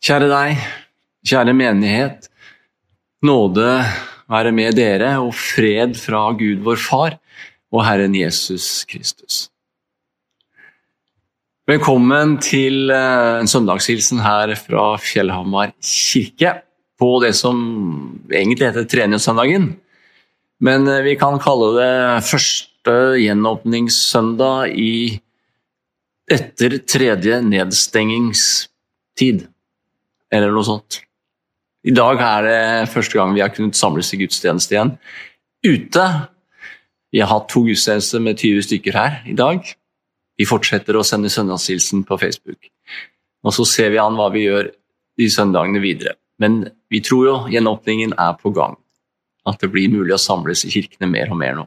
Kjære deg, kjære menighet. Nåde være med dere og fred fra Gud vår Far og Herren Jesus Kristus. Velkommen til eh, en søndagshilsen her fra Fjellhamar kirke på det som egentlig heter Treningssøndagen. Men eh, vi kan kalle det første gjenåpningssøndag i etter tredje nedstengingstid, eller noe sånt. I dag er det første gang vi har kunnet samles i gudstjeneste igjen ute. Vi har hatt to gudstjenester med 20 stykker her i dag. Vi fortsetter å sende søndagshilsen på Facebook. Og så ser vi an hva vi gjør de søndagene videre. Men vi tror jo gjenåpningen er på gang. At det blir mulig å samles i kirkene mer og mer nå.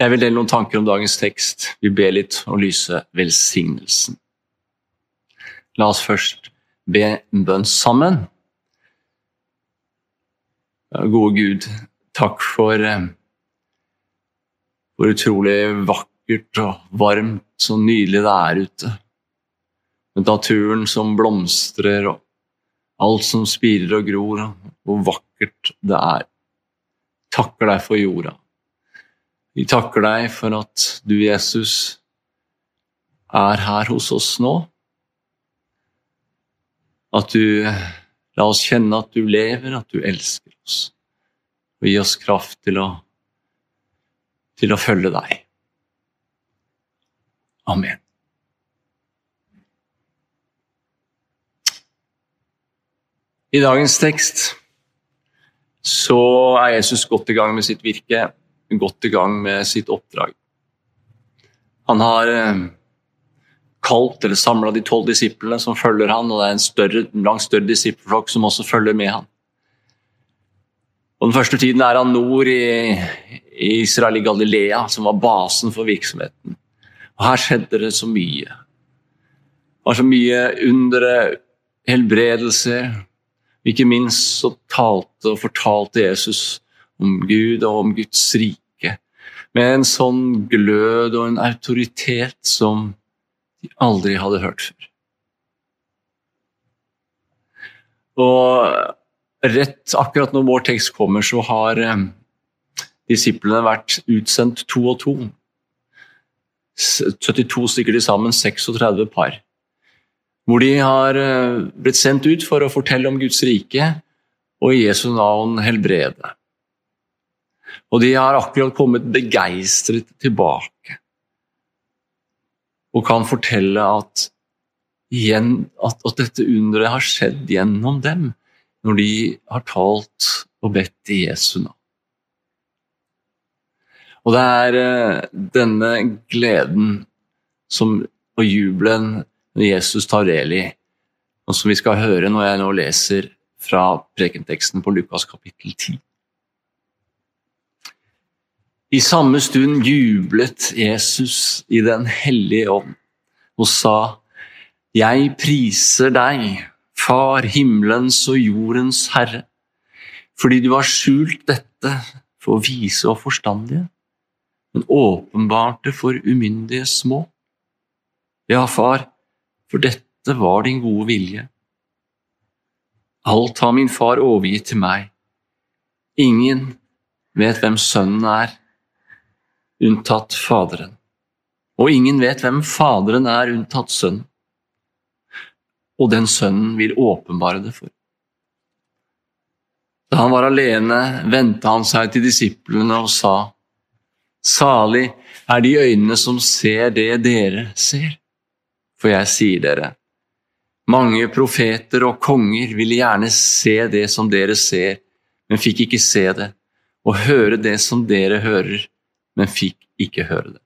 Jeg vil dele noen tanker om dagens tekst. Vi ber litt og lyse velsignelsen. La oss først be en bønn sammen. Gode Gud, takk for hvor utrolig vakkert og varmt og nydelig det er ute. Med naturen som blomstrer og alt som spirer og gror, og hvor vakkert det er. Takker deg for jorda. Vi takker deg for at du, Jesus, er her hos oss nå. At du La oss kjenne at du lever, at du elsker oss. Og gi oss kraft til å, til å følge deg. Amen. I dagens tekst så er Jesus godt i gang med sitt virke godt i gang med sitt oppdrag. Han har eh, kalt eller samla de tolv disiplene som følger han, og det er en, større, langt større disippelflokk som også følger med han. Og Den første tiden er han nord i, i Israel, i Galilea, som var basen for virksomheten. Og Her skjedde det så mye. Det var så mye undere, helbredelser. Ikke minst så talte og fortalte Jesus om Gud og om Guds rike. Med en sånn glød og en autoritet som de aldri hadde hørt før. Og rett akkurat når vår tekst kommer, så har eh, disiplene vært utsendt to og to. 72 stykker til sammen, 36 par. Hvor de har eh, blitt sendt ut for å fortelle om Guds rike og i Jesu navn helbrede. Og de har akkurat kommet begeistret tilbake og kan fortelle at, igjen, at, at dette underet har skjedd gjennom dem når de har talt og bedt i Jesu navn. Og det er uh, denne gleden som, og jubelen når Jesus tar del i, og som vi skal høre når jeg nå leser fra prekenteksten på Lukas kapittel 10. I samme stund jublet Jesus i Den hellige ånd og sa, Jeg priser deg, Far himmelens og jordens Herre, fordi du har skjult dette for vise og forstandige, men åpenbarte for umyndige små. Ja, far, for dette var din gode vilje. Alt har min far overgitt til meg. Ingen vet hvem sønnen er, unntatt Faderen. Og ingen vet hvem Faderen er, unntatt Sønnen. Og den Sønnen vil åpenbare det for. Da han var alene, vendte han seg til disiplene og sa, Salig er de øynene som ser det dere ser. For jeg sier dere, mange profeter og konger ville gjerne se det som dere ser, men fikk ikke se det, og høre det som dere hører, men fikk ikke høre det.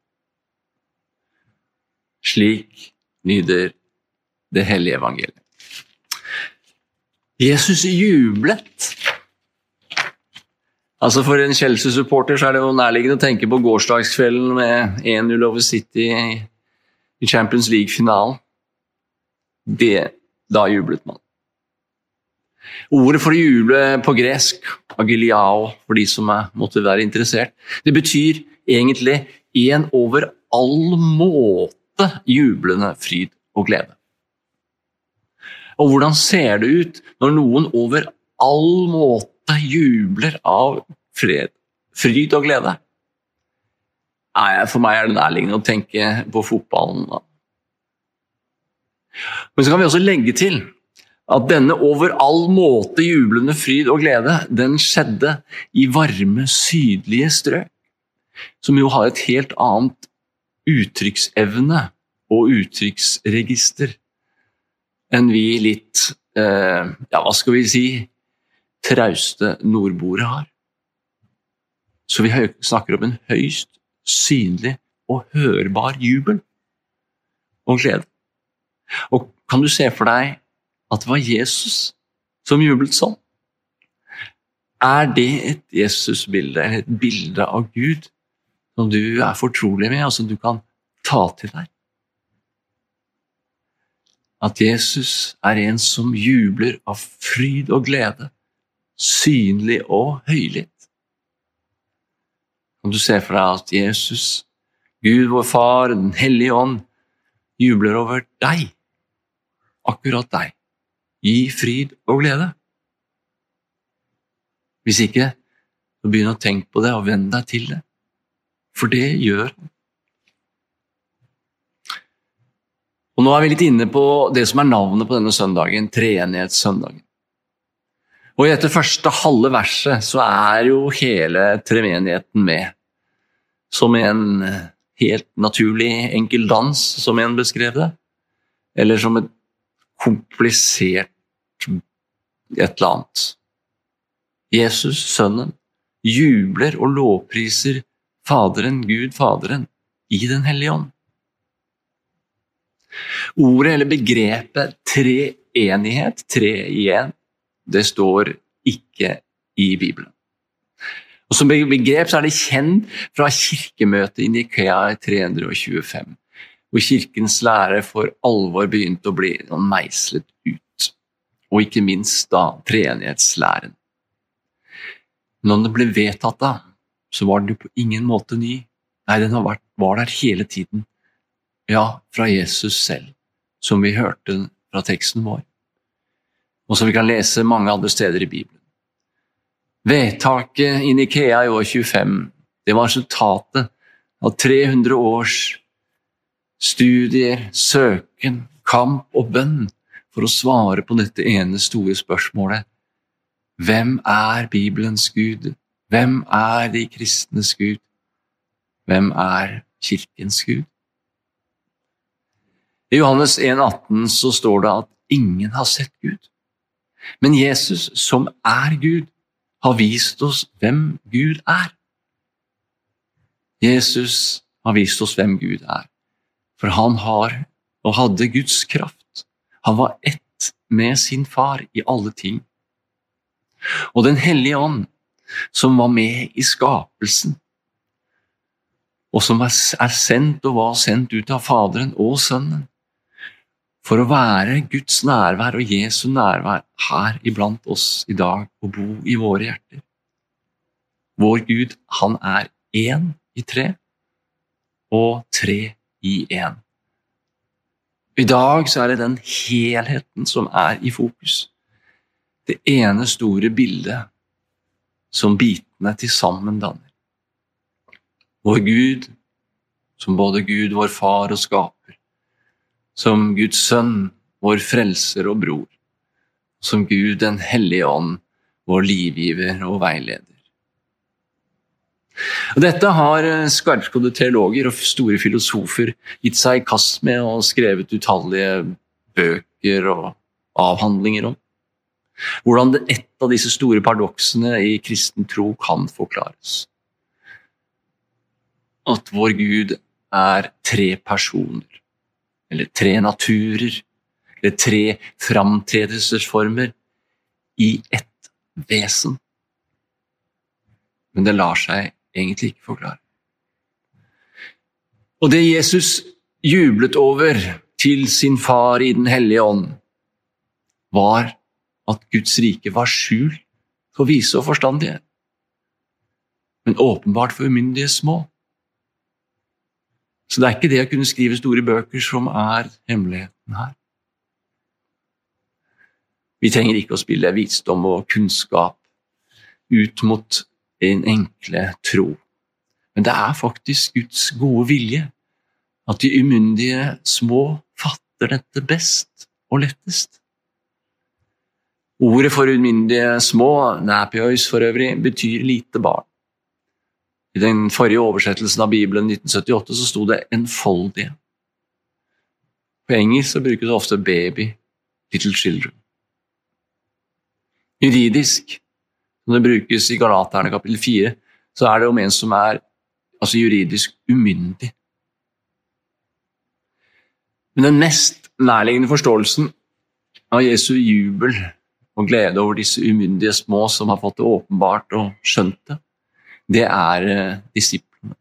Slik lyder det hellige evangeliet. Jesus jublet. Altså For en Chelsea-supporter så er det jo nærliggende å tenke på gårsdagskvelden med 1-0 over City i Champions League-finalen. Det Da jublet man. Ordet for å juble på gresk, agiliao, for de som måtte være interessert, det betyr egentlig en over all måte jublende fryd og glede. Og hvordan ser det ut når noen over all måte jubler av fred, fryd og glede? For meg er det nærliggende å tenke på fotballen. Men så kan vi også legge til at denne over all måte jublende fryd og glede, den skjedde i varme, sydlige strøk, som jo har et helt annet uttrykksevne og uttrykksregister enn vi litt eh, Ja, hva skal vi si trauste nordboere har. Så vi snakker om en høyst synlig og hørbar jubel og glede. Og kan du se for deg at det var Jesus som jublet sånn? Er det et Jesusbilde, et bilde av Gud, som du er fortrolig med, og som du kan ta til deg? At Jesus er en som jubler av fryd og glede, synlig og høylytt. Kan du se for deg at Jesus, Gud vår Far, Den hellige ånd, jubler over deg, akkurat deg, i fryd og glede? Hvis ikke, så begynn å tenke på det og venn deg til det, for det gjør han. Og Nå er vi litt inne på det som er navnet på denne søndagen, treenighetssøndagen. Og I dette første halve verset så er jo hele treenigheten med. Som en helt naturlig enkel dans, som en beskrev det. Eller som et komplisert et eller annet. Jesus, Sønnen, jubler og lovpriser Faderen, Gud Faderen, i Den hellige ånd. Ordet eller begrepet treenighet, tre i én, det står ikke i Bibelen. Og Som begrep så er det kjent fra kirkemøtet i Nikea i 325, hvor kirkens lære for alvor begynte å bli meislet ut. Og ikke minst da treenighetslæren. Når den ble vedtatt da, så var den jo på ingen måte ny. Nei, den vært, var der hele tiden. Ja, fra Jesus selv, som vi hørte fra teksten vår, og som vi kan lese mange andre steder i Bibelen. Vedtaket i Nikea i år 25 det var resultatet av 300 års studier, søken, kamp og bønn for å svare på dette ene store spørsmålet Hvem er Bibelens Gud? Hvem er de kristnes Gud? Hvem er Kirkens Gud? I Johannes 1,18 så står det at ingen har sett Gud. Men Jesus, som er Gud, har vist oss hvem Gud er. Jesus har vist oss hvem Gud er, for han har og hadde Guds kraft. Han var ett med sin far i alle ting. Og Den hellige ånd, som var med i skapelsen, og som er sendt og var sendt ut av Faderen og Sønnen, for å være Guds nærvær og Jesu nærvær her iblant oss i dag og bo i våre hjerter. Vår Gud, han er én i tre og tre i én. I dag så er det den helheten som er i fokus. Det ene store bildet som bitene til sammen danner. Vår Gud, som både Gud, vår far og skaper, som Guds sønn, vår frelser og bror, som Gud den hellige ånd, vår livgiver og veileder. Og dette har eh, skarpskodde teologer og store filosofer gitt seg i kast med og skrevet utallige bøker og avhandlinger om. Hvordan et av disse store paradoksene i kristen tro kan forklares. At vår Gud er tre personer eller tre naturer, eller tre framtredelsesformer i ett vesen. Men det lar seg egentlig ikke forklare. Og det Jesus jublet over til sin far i Den hellige ånd, var at Guds rike var skjult for vise og forstandige, men åpenbart for umyndige små. Så det er ikke det å kunne skrive store bøker som er hemmeligheten her. Vi trenger ikke å spille visdom og kunnskap ut mot en enkle tro. Men det er faktisk Guds gode vilje at de umyndige små fatter dette best og lettest. Ordet for umyndige små, napios for øvrig, betyr lite barn. I den forrige oversettelsen av Bibelen 1978 så sto det 'enfoldige'. På engelsk så brukes det ofte 'baby', 'little children'. Juridisk, som det brukes i Galaterne kapittel 4, så er det om en som er altså juridisk umyndig. Men den mest nærliggende forståelsen av Jesu jubel og glede over disse umyndige små som har fått det åpenbart og skjønt det, det er eh, disiplene.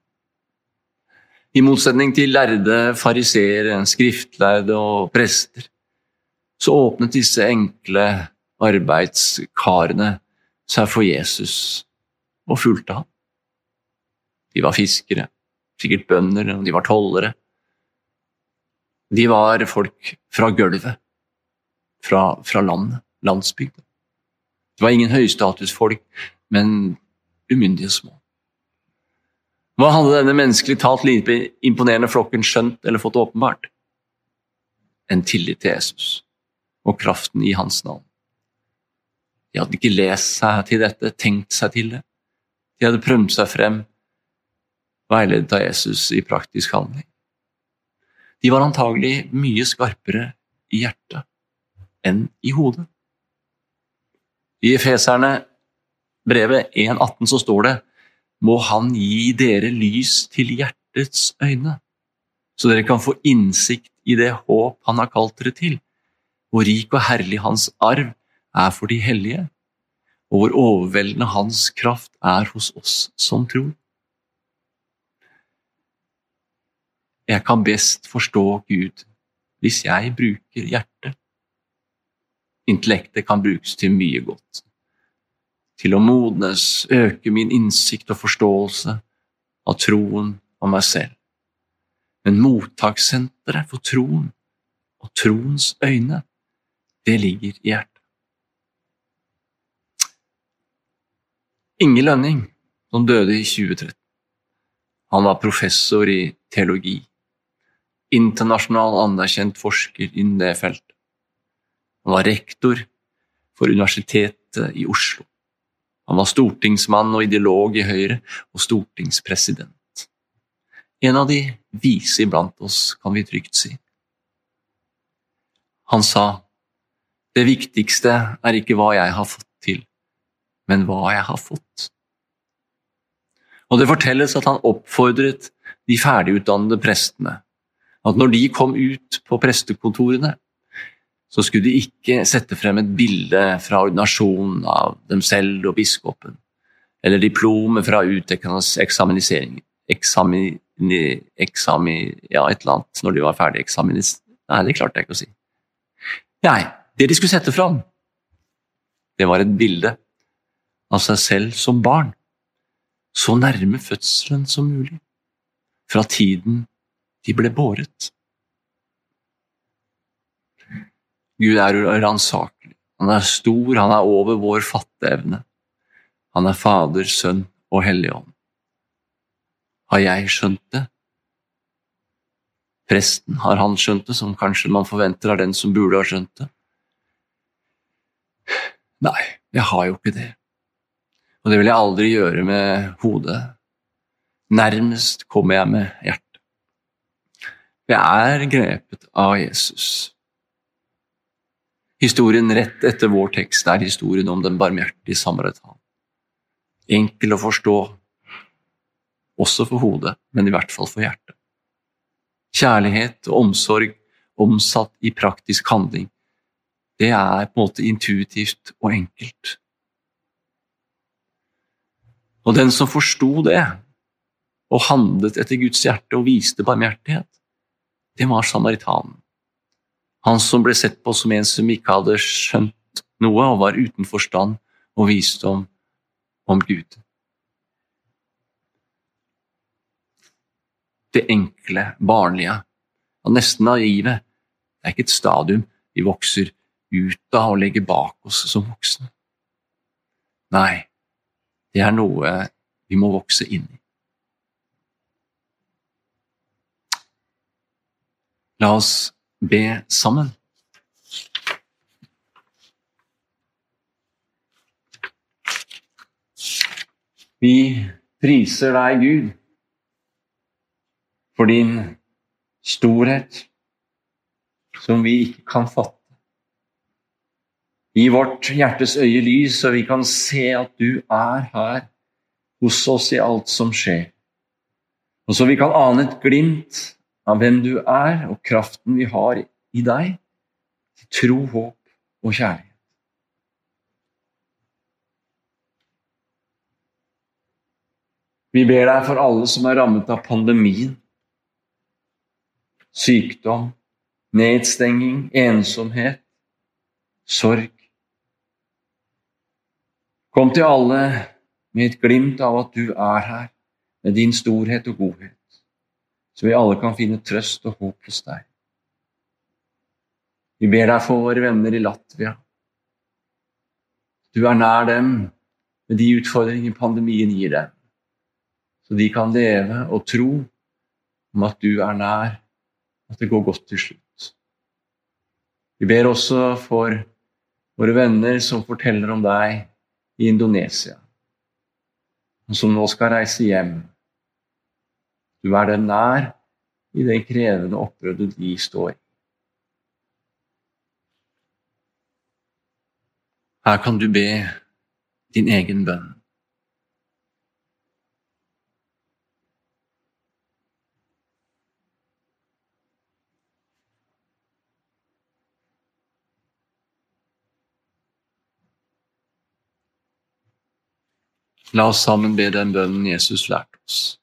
I motsetning til lærde fariseere, skriftlærde og prester, så åpnet disse enkle arbeidskarene seg for Jesus og fulgte ham. De var fiskere, sikkert bønder, og de var tollere. De var folk fra gulvet, fra, fra landet, landsbygda. Det var ingen høystatusfolk, men umyndige små. Hva hadde denne menneskelig talt lite imponerende flokken skjønt eller fått åpenbart? En tillit til Jesus og kraften i hans navn. De hadde ikke lest seg til dette, tenkt seg til det. De hadde prøvd seg frem, veiledet av Jesus i praktisk handling. De var antagelig mye skarpere i hjertet enn i hodet. I Efeserne brevet 1,18 så står det må Han gi dere lys til hjertets øyne, så dere kan få innsikt i det håp Han har kalt dere til, hvor rik og herlig Hans arv er for de hellige, og hvor overveldende Hans kraft er hos oss som tror. Jeg kan best forstå Gud hvis jeg bruker hjertet. Intellektet kan brukes til mye godt til å modnes, øke min innsikt og forståelse av troen og meg selv. Men mottakssenteret for troen og troens øyne, det ligger i hjertet. Inge Lønning, som døde i 2013, han var professor i teologi, internasjonal anerkjent forsker innen det feltet. Han var rektor for Universitetet i Oslo. Han var stortingsmann og ideolog i Høyre og stortingspresident. En av de vise iblant oss, kan vi trygt si. Han sa, det viktigste er ikke hva jeg har fått til, men hva jeg har fått. Og det fortelles at han oppfordret de ferdigutdannede prestene at når de kom ut på prestekontorene, så skulle de ikke sette frem et bilde fra ordinasjonen av dem selv og biskopen, eller diplomet fra utekandes eksaminisering Eksamini... Eksami... ja, et eller annet når de var ferdig eksaminis... Nei, det klarte jeg ikke å si. Nei, det de skulle sette fram, det var et bilde av seg selv som barn, så nærme fødselen som mulig, fra tiden de ble båret. Gud er uransakelig. Han er stor, han er over vår fatteevne. Han er Fader, Sønn og Hellig Ånd. Har jeg skjønt det? Presten, har han skjønt det, som kanskje man forventer av den som burde ha skjønt det? Nei, jeg har jo ikke det. Og det vil jeg aldri gjøre med hodet. Nærmest kommer jeg med hjertet. Jeg er grepet av Jesus. Historien rett etter vår tekst er historien om den barmhjertige samaritan. Enkel å forstå, også for hodet, men i hvert fall for hjertet. Kjærlighet og omsorg omsatt i praktisk handling, det er på en måte intuitivt og enkelt. Og den som forsto det, og handlet etter Guds hjerte og viste barmhjertighet, det var samaritanen. Han som ble sett på som en som ikke hadde skjønt noe og var uten forstand og visdom om Gud. Det enkle, barnlige og nesten naive det er ikke et stadium vi vokser ut av og legge bak oss som voksne. Nei, det er noe vi må vokse inn i. La oss be sammen. Vi priser deg, Gud, for din storhet som vi ikke kan fatte. Gi vårt hjertes øye lys, så vi kan se at du er her hos oss i alt som skjer. Og så vi kan ane et glimt av hvem du er, og kraften vi har i deg, til tro, håp og kjærlighet. Vi ber deg for alle som er rammet av pandemien, sykdom, nedstenging, ensomhet, sorg. Kom til alle med et glimt av at du er her med din storhet og godhet, så vi alle kan finne trøst og håp hos deg. Vi ber deg for våre venner i Latvia. Du er nær dem med de utfordringer pandemien gir dem, så de kan leve og tro om at du er nær, at det går godt til slutt. Vi ber også for våre venner som forteller om deg i Indonesia, og som nå skal reise hjem. Du er dem nær i det krevende oppbruddet de står i. Her kan du be din egen bønn. La oss sammen be den bønnen Jesus lærte oss.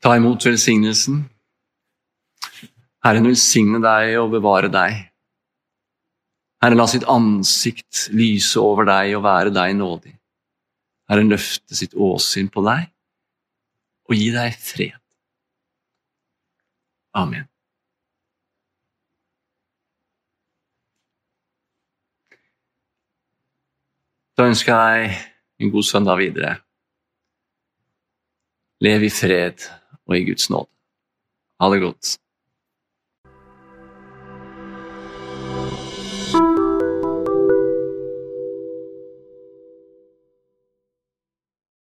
Ta imot velsignelsen. Herren velsigne deg og bevare deg. Herren la sitt ansikt lyse over deg og være deg nådig. Herren løfte sitt åsyn på deg og gi deg fred. Amen. Da ønsker jeg en god søndag videre. Lev i fred og i Guds nåde. Ha det godt.